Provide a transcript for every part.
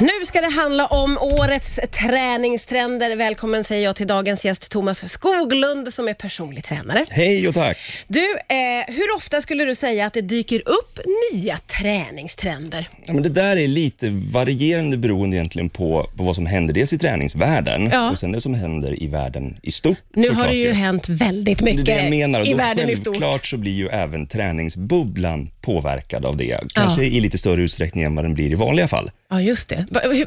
Nu ska det handla om årets träningstrender. Välkommen säger jag till dagens gäst Thomas Skoglund som är personlig tränare. Hej och tack. Du, eh, hur ofta skulle du säga att det dyker upp nya träningstrender? Ja, men det där är lite varierande beroende egentligen på, på vad som händer dels i träningsvärlden Ja. och sen det som händer i världen i stort. Nu har det ju hänt väldigt Det mycket det jag menar. I världen i stort. Självklart så blir ju även träningsbubblan påverkad av det. Kanske i lite större utsträckning än vad den blir i vanliga fall. Ja, just det. Va, hur-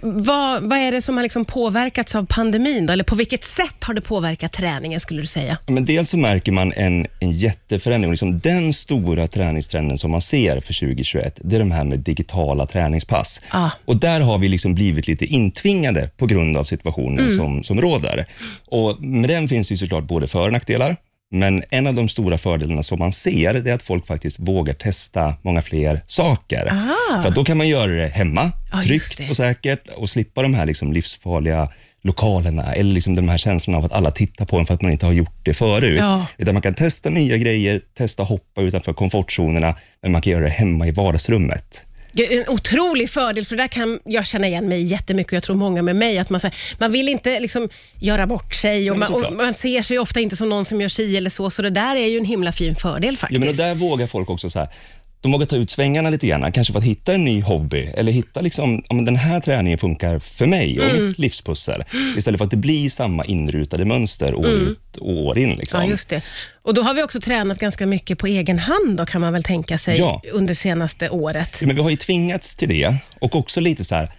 vad, är det som har liksom påverkats av pandemin? Då? Eller på vilket sätt har det påverkat träningen skulle du säga? Ja, Men dels så märker man en, en jätteförändring. Liksom den stora träningstrenden som man ser för 2021, det är de här med digitala träningspass. Ah. Och Där har vi liksom blivit lite intvingade på grund av situationen som, som råder. Och Med den finns det ju såklart både för och nackdelar. Men en av de stora fördelarna som man ser, det är att folk faktiskt vågar testa många fler saker. Ah. För då kan man göra det hemma, Ja, tryggt och säkert och slippa de här liksom livsfarliga lokalerna eller liksom de här känslorna av att alla tittar på en för att man inte har gjort det förut. Ja. Utan man kan testa nya grejer, testa hoppa utanför komfortzonerna, men man kan göra det hemma i vardagsrummet. Det En otrolig fördel, för där kan jag känna igen mig jättemycket och jag tror många med mig. Att man, så här, man vill inte liksom göra bort sig och man, och man ser sig ofta inte som någon som gör si eller så, så det där är ju en himla fin fördel Ja, faktiskt. men och där vågar folk också så här, de vågar ta ut svängarna lite grann, kanske för att hitta en ny hobby eller hitta liksom, ja, men den här träningen funkar för mig och Mm. mitt livspussel. Istället för att det blir samma inrutade mönster år ut och år in. Liksom. Mm. Ja, just det. Och då har vi också tränat ganska mycket på egen hand då, kan man väl tänka sig, Ja. under senaste året. Ja, Men vi har ju tvingats till det och också lite så här,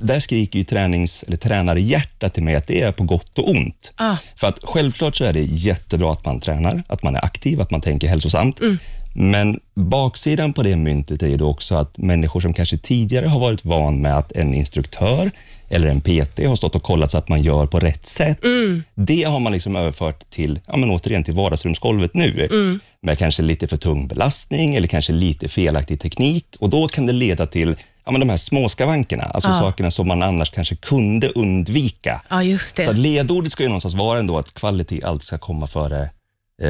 där skriker ju tränings, eller tränarhjärtat till mig att det är på gott och ont. Ah. För att självklart så är det jättebra att man tränar, att man är aktiv, att man tänker hälsosamt. Mm. Men baksidan på det myntet är ju då också att människor som kanske tidigare har varit van med att en instruktör eller en PT har stått och kollat så att man gör på rätt sätt. Mm. Det har man liksom överfört till, ja men återigen till vardagsrumsgolvet nu. Mm. Med kanske lite för tung belastning eller kanske lite felaktig teknik. Och då kan det leda till ja, men de här små skavankerna, alltså Ja. sakerna som man annars kanske kunde undvika. Ja, just Så det. ledordet ska ju någonstans vara ändå att kvalitet alltid ska komma före,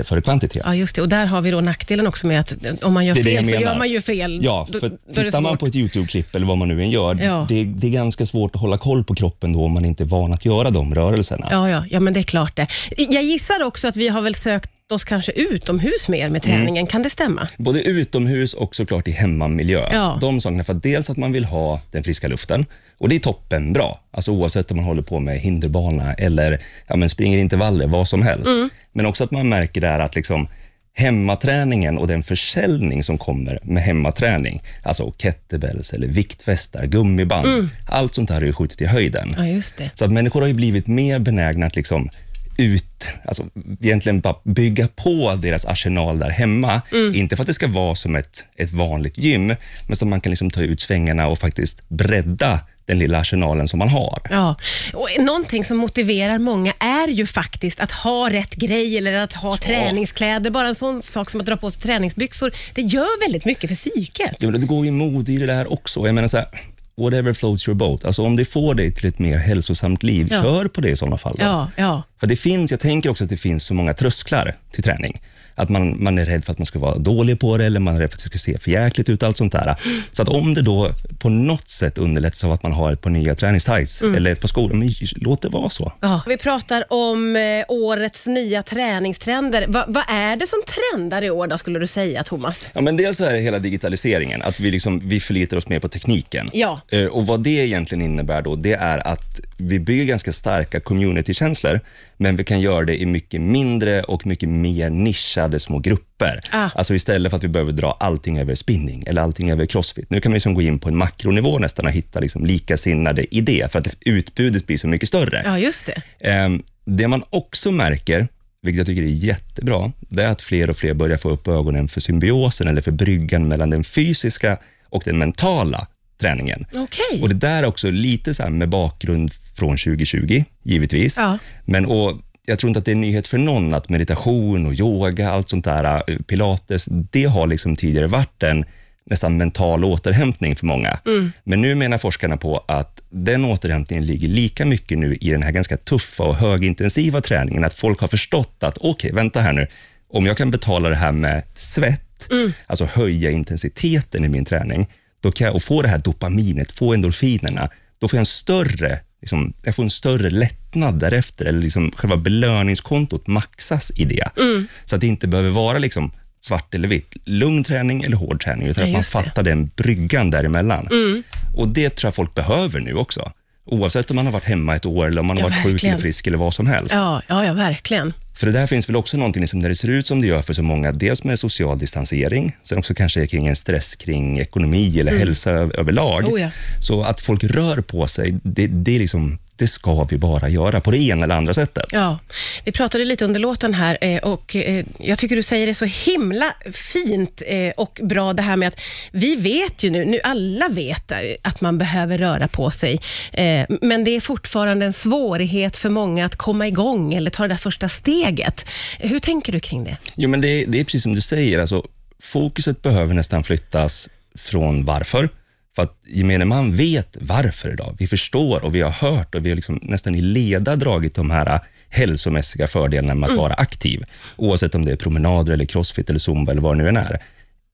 före kvantitet. Ja, just det. Och där har vi då nackdelen också med att om man gör fel så gör man ju fel. Ja, Då- för då det tittar man på ett YouTube-klipp eller vad man nu än gör, Ja. det, det är ganska svårt att hålla koll på kroppen då om man inte är van att göra de rörelserna. Ja, ja, ja, men det är klart det. Jag gissar också att vi har väl sökt oss kanske utomhus mer med Mm. träningen. Kan det stämma? Både utomhus och såklart i hemmamiljö. Ja. De sakerna, för att dels att man vill ha den friska luften och det är toppen bra. Alltså oavsett om man håller på med hinderbana eller ja, men springer intervaller, vad som helst. Mm. Men också att man märker där att liksom hemmaträningen och den försäljning som kommer med hemmaträning, alltså kettlebells eller viktvästar, gummiband, Mm. allt sånt här har ju skjutit i höjden. Ja, just det. Så att människor har ju blivit mer benägna att liksom ut, alltså egentligen bara bygga på deras arsenal där hemma. Inte för att det ska vara som ett, ett vanligt gym, men så man kan liksom ta ut svängarna och faktiskt bredda den lilla arsenalen som man har. Ja, och någonting som motiverar många är ju faktiskt att ha rätt grej eller att ha träningskläder. Bara en sån sak som att dra på sig träningsbyxor, det gör väldigt mycket för psyket. Ja, det går ju mode i det där också. Jag menar så här, whatever floats your boat. Alltså om det får dig till ett mer hälsosamt liv, Ja. kör på det i sådana fall. Ja, ja. För det finns, jag tänker också att det finns så många trösklar till träning. Att man, man är rädd för att man ska vara dålig på det eller man är rädd för att det ska se för jäkligt ut. Allt sånt där. Så att om det då på något sätt underlättas av att man har ett par nya träningstights eller ett par skor, men låt det vara så. Ja, vi pratar om eh, årets nya träningstrender. Va, vad är det som trendar i år då, skulle du säga, Thomas? Ja, men dels så är det hela digitaliseringen, att vi, liksom, vi förlitar oss mer på tekniken. Ja. Eh, Och Vad det egentligen innebär då, det är att vi bygger ganska starka community-känslor, men vi kan göra det i mycket mindre och mycket mer nischade små grupper. Ah. Alltså istället för att vi behöver dra allting över spinning eller allting över crossfit. Nu kan vi liksom gå in på en makronivå nästan och hitta liksom likasinnade i det, för att utbudet blir så mycket större. Ja, just det. Ehm, Det man också märker, vilket jag tycker är jättebra, det är att fler och fler börjar få upp ögonen för symbiosen eller för bryggan mellan den fysiska och den mentala träningen. Okej. Och Det där är också lite så med bakgrund från 2020, givetvis. Ja. Men och jag tror inte att det är en nyhet för någon att meditation och yoga, allt sånt där, eh, pilates, det har liksom tidigare varit en nästan mental återhämtning för många. Men nu menar forskarna på att den återhämtningen ligger lika mycket nu i den här ganska tuffa och högintensiva träningen, att folk har förstått att okej, vänta här nu, om jag kan betala det här med svett, alltså höja intensiteten i min träning, då kan jag, och få det här dopaminet, få endorfinerna, då får jag en större, liksom, jag får en större lättnad därefter, eller liksom själva belöningskontot maxas i det. Mm. Så att det inte behöver vara liksom svart eller vitt, lugn träning eller hård träning, utan Ja, att man just det. Mm. fattar den bryggan däremellan. Och det tror jag folk behöver nu också. Oavsett om man har varit hemma ett år, eller om man har Ja, varit sjuk verkligen. eller frisk, eller vad som helst. Ja, ja, ja verkligen. För det där finns väl också någonting liksom när det ser ut som det gör för så många, dels med social distansering, sen också kanske kring en stress kring ekonomi eller hälsa ö- överlag. Oh ja. Så att folk rör på sig, det, det, är liksom, det ska vi bara göra på det ena eller andra sättet. Ja, vi pratade lite under låten här eh, och eh, jag tycker du säger det så himla fint eh, och bra det här med att vi vet ju nu, nu alla vet att man behöver röra på sig, men det är fortfarande en svårighet för många att komma igång eller ta det där första steget. Hur tänker du kring det? Jo, men det, det är precis som du säger, alltså, fokuset behöver nästan flyttas från varför. För att gemene man vet varför idag. Vi förstår och vi har hört och vi har liksom nästan i leda dragit de här hälsomässiga fördelarna med att vara aktiv. Oavsett om det är promenader, eller crossfit, eller zumba eller vad det nu än är.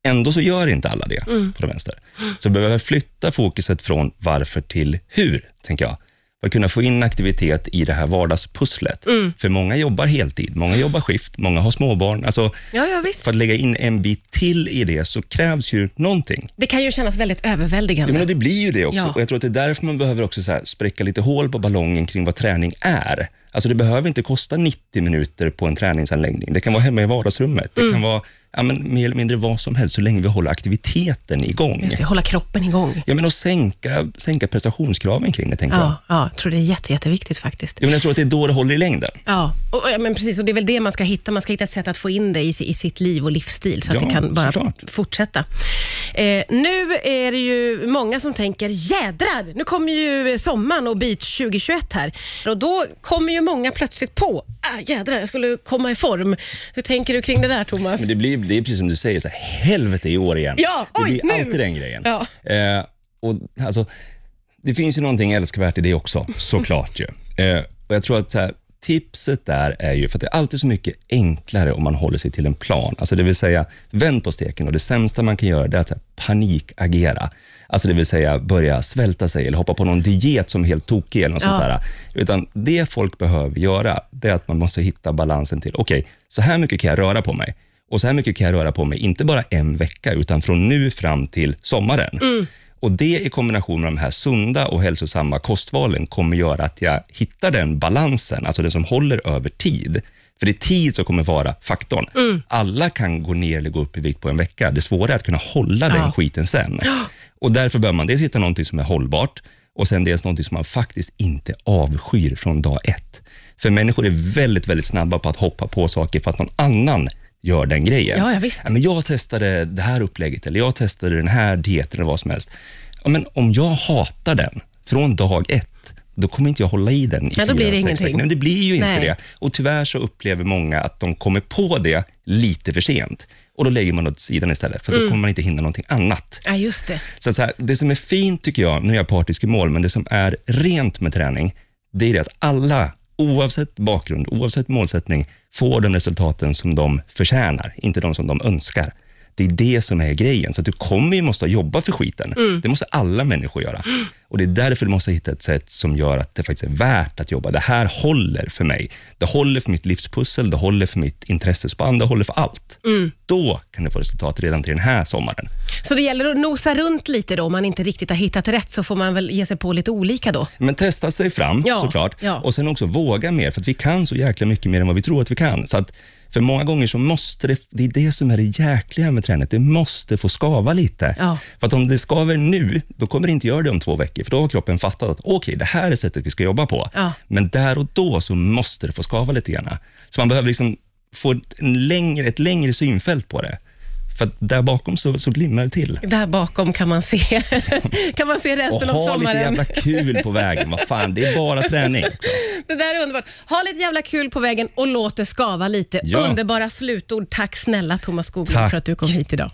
Ändå så gör inte alla det på den vänster. Så vi behöver flytta fokuset från varför till hur, tänker jag. För att kunna få in aktivitet i det här vardagspusslet. För många jobbar heltid, många jobbar skift, många har småbarn. Alltså, Ja, ja för att lägga in en bit till i det så krävs ju någonting. Det kan ju kännas väldigt överväldigande. Ja, men det blir ju det också. Ja. Och jag tror att det är därför man behöver också så här spräcka lite hål på ballongen kring vad träning är. Alltså det behöver inte kosta 90 minuter på en träningsanläggning. Det kan vara hemma i vardagsrummet. Det Mm. kan vara ja, men mer eller mindre vad som helst, så länge vi håller aktiviteten igång. Just det, hålla kroppen igång. Ja, men och sänka, sänka prestationskraven kring det, tänker jag. Ja, ja, jag tror det är jätte, jätteviktigt faktiskt. Ja, men jag tror att det är då det håller i längden. Ja, och, ja, men precis. Och det är väl det man ska hitta. Man ska hitta ett sätt att få in det i, i sitt liv och livsstil, så att Ja, det kan bara såklart. fortsätta. Eh, nu är det ju många som tänker, jädrar, nu kommer ju sommaren och beach 2021 här. Och då kommer ju många plötsligt på, ah, jädrar, jag skulle komma i form. Hur tänker du kring det där, Thomas? Men det, blir, det är precis som du säger, så här, helvete i år igen. Ja, det oj, blir nu. alltid den grejen. Ja. Eh, och, alltså, det finns ju någonting älskvärt i det också, såklart. ju. Eh, och jag tror att så här, tipset där är ju, för att det är alltid så mycket enklare om man håller sig till en plan. Alltså det vill säga, vänd på steken och det sämsta man kan göra är att så här, panikagera. Alltså det vill säga börja svälta sig eller hoppa på någon diet som är helt tokig eller något Ja. sånt där. Utan det folk behöver göra, det är att man måste hitta balansen till, okej, så här mycket kan jag röra på mig. Och så här mycket kan jag röra på mig, inte bara en vecka, utan från nu fram till sommaren. Och Det i kombination med de här sunda och hälsosamma kostvalen kommer göra att jag hittar den balansen, alltså den som håller över tid. För det är tid som kommer vara faktorn. Alla kan gå ner eller gå upp i vikt på en vecka. Det svåra är att kunna hålla den Ja. skiten sen. Och Därför bör man dels hitta någonting som är hållbart och sen dels någonting som man faktiskt inte avskyr från dag ett. För människor är väldigt, väldigt snabba på att hoppa på saker för att någon annan gör den grejen. Ja, ja, visst. men jag testade det här upplägget eller jag testade den här dieten eller vad som helst. Ja, men om jag hatar den från dag ett, då kommer inte jag hålla i den i Ja, då blir det ingenting. Nej, men det blir ju inte Nej. det. Och tyvärr så upplever många att de kommer på det lite för sent. Och då lägger man åt sidan istället, för då Mm. kommer man inte hinna någonting annat. Ja, just det. Så, så här, det som är fint tycker jag, nu är jag partisk i mål, men det som är rent med träning, det är det att alla, oavsett bakgrund, oavsett målsättning, får de resultaten som de förtjänar, inte de som de önskar. Det är det som är grejen. Så att du kommer ju måste jobba för skiten. Mm. Det måste alla människor göra. Och Det är därför du måste hitta ett sätt som gör att det faktiskt är värt att jobba. Det här håller för mig. Det håller för mitt livspussel, det håller för mitt intressespann, det håller för allt. Mm. Då kan du få resultat redan till den här sommaren. Så det gäller att nosa runt lite då, om man inte riktigt har hittat rätt, så får man väl ge sig på lite olika då. Men testa sig fram Ja, såklart. ja. Och sen också våga mer, för att vi kan så jäkla mycket mer än vad vi tror att vi kan. Så att för många gånger så måste det, det är det som är det jäkliga med tränet, det måste få skava lite. Ja. För att om det skaver nu, då kommer det inte göra det om två veckor, för då har kroppen fattat att okej, det här är sättet vi ska jobba på. Ja. Men där och då så måste det få skava lite grann. Så man behöver liksom få en längre, ett längre synfält på det. För där bakom så, så glimmar det till. Där bakom kan man se, kan man se Och resten av ha lite sommaren. jävla kul på vägen. Vad fan, det är bara träning. Också. Det där är underbart. Ha lite jävla kul på vägen och låt det skava lite. Ja. Underbara slutord. Tack snälla Thomas Skoglund för att du kom hit idag.